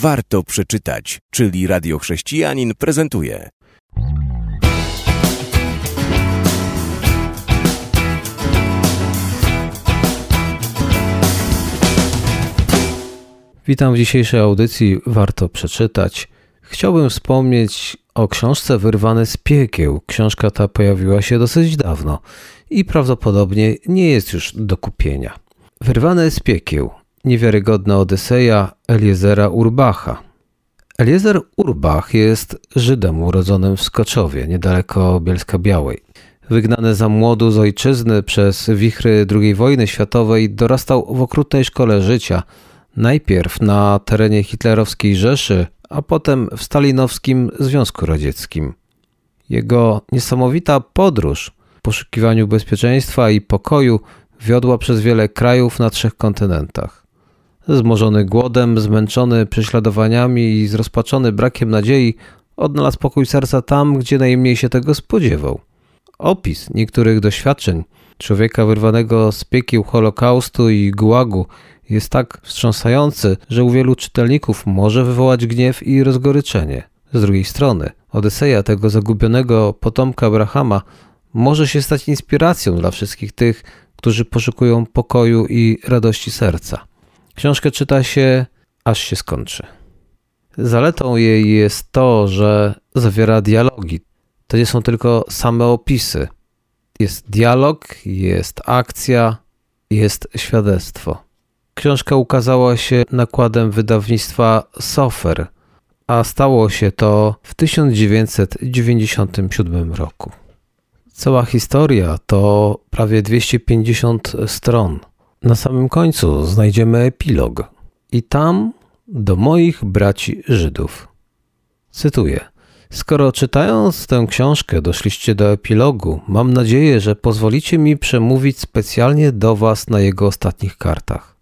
warto przeczytać, czyli Radio Chrześcijanin prezentuje. Witam w dzisiejszej audycji Warto przeczytać. Chciałbym wspomnieć o książce Wyrwane z piekieł. Książka ta pojawiła się dosyć dawno i prawdopodobnie nie jest już do kupienia. Wyrwane z piekieł. Niewiarygodna Odyseja Eliezera Urbacha. Eliezer Urbach jest Żydem urodzonym w Skoczowie, niedaleko Bielska Białej. Wygnany za młodu z ojczyzny przez wichry II wojny światowej, dorastał w okrutnej szkole życia. Najpierw na terenie hitlerowskiej Rzeszy, a potem w stalinowskim Związku Radzieckim. Jego niesamowita podróż w poszukiwaniu bezpieczeństwa i pokoju wiodła przez wiele krajów na trzech kontynentach. Zmożony głodem, zmęczony prześladowaniami i zrozpaczony brakiem nadziei, odnalazł pokój serca tam, gdzie najmniej się tego spodziewał. Opis niektórych doświadczeń człowieka wyrwanego z piekieł Holokaustu i Gułagu jest tak wstrząsający, że u wielu czytelników może wywołać gniew i rozgoryczenie. Z drugiej strony, Odyseja tego zagubionego potomka Abrahama może się stać inspiracją dla wszystkich tych, którzy poszukują pokoju i radości serca. Książkę czyta się, aż się skończy. Zaletą jej jest to, że zawiera dialogi. To nie są tylko same opisy. Jest dialog, jest akcja, jest świadectwo. Książka ukazała się nakładem wydawnictwa Sofer, a stało się to w 1997 roku. Cała historia to prawie 250 stron. Na samym końcu znajdziemy epilog. I tam do moich braci Żydów. Cytuję. Skoro czytając tę książkę doszliście do epilogu, mam nadzieję, że pozwolicie mi przemówić specjalnie do Was na jego ostatnich kartach.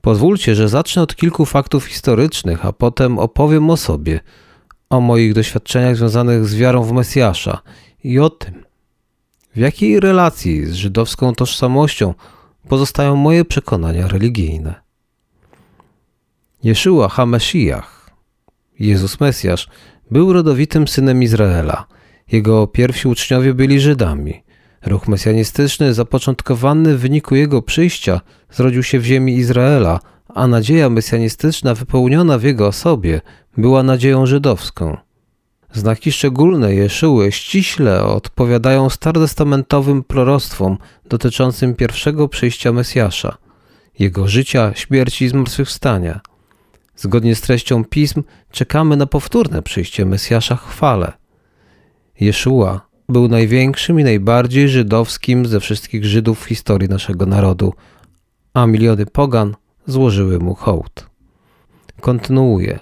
Pozwólcie, że zacznę od kilku faktów historycznych, a potem opowiem o sobie, o moich doświadczeniach związanych z wiarą w Mesjasza i o tym, w jakiej relacji z żydowską tożsamością pozostają moje przekonania religijne. Jeszua HaMeshiach, Jezus Mesjasz, był rodowitym synem Izraela. Jego pierwsi uczniowie byli Żydami. Ruch mesjanistyczny, zapoczątkowany w wyniku jego przyjścia, zrodził się w ziemi Izraela, a nadzieja mesjanistyczna wypełniona w jego osobie była nadzieją żydowską. Znaki szczególne Jeszyły ściśle odpowiadają starotestamentowym proroctwom dotyczącym pierwszego przyjścia Mesjasza, jego życia, śmierci i zmartwychwstania. Zgodnie z treścią pism czekamy na powtórne przyjście Mesjasza chwale. Jeszua był największym i najbardziej żydowskim ze wszystkich Żydów w historii naszego narodu, a miliony pogan złożyły mu hołd. Kontynuuje.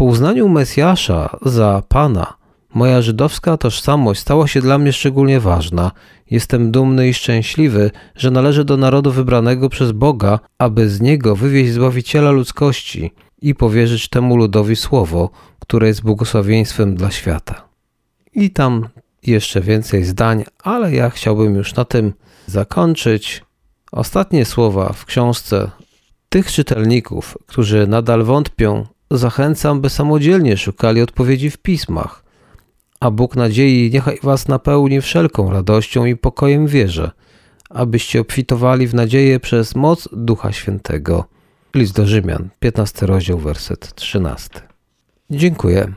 Po uznaniu Mesjasza za Pana, moja żydowska tożsamość stała się dla mnie szczególnie ważna. Jestem dumny i szczęśliwy, że należę do narodu wybranego przez Boga, aby z niego wywieźć Zbawiciela ludzkości i powierzyć temu ludowi słowo, które jest błogosławieństwem dla świata. I tam jeszcze więcej zdań, ale ja chciałbym już na tym zakończyć. Ostatnie słowa w książce tych czytelników, którzy nadal wątpią, zachęcam, by samodzielnie szukali odpowiedzi w pismach. A Bóg nadziei niechaj was napełni wszelką radością i pokojem wierze, abyście obfitowali w nadzieję przez moc Ducha Świętego. List do Rzymian, 15 rozdział, werset 13. Dziękuję.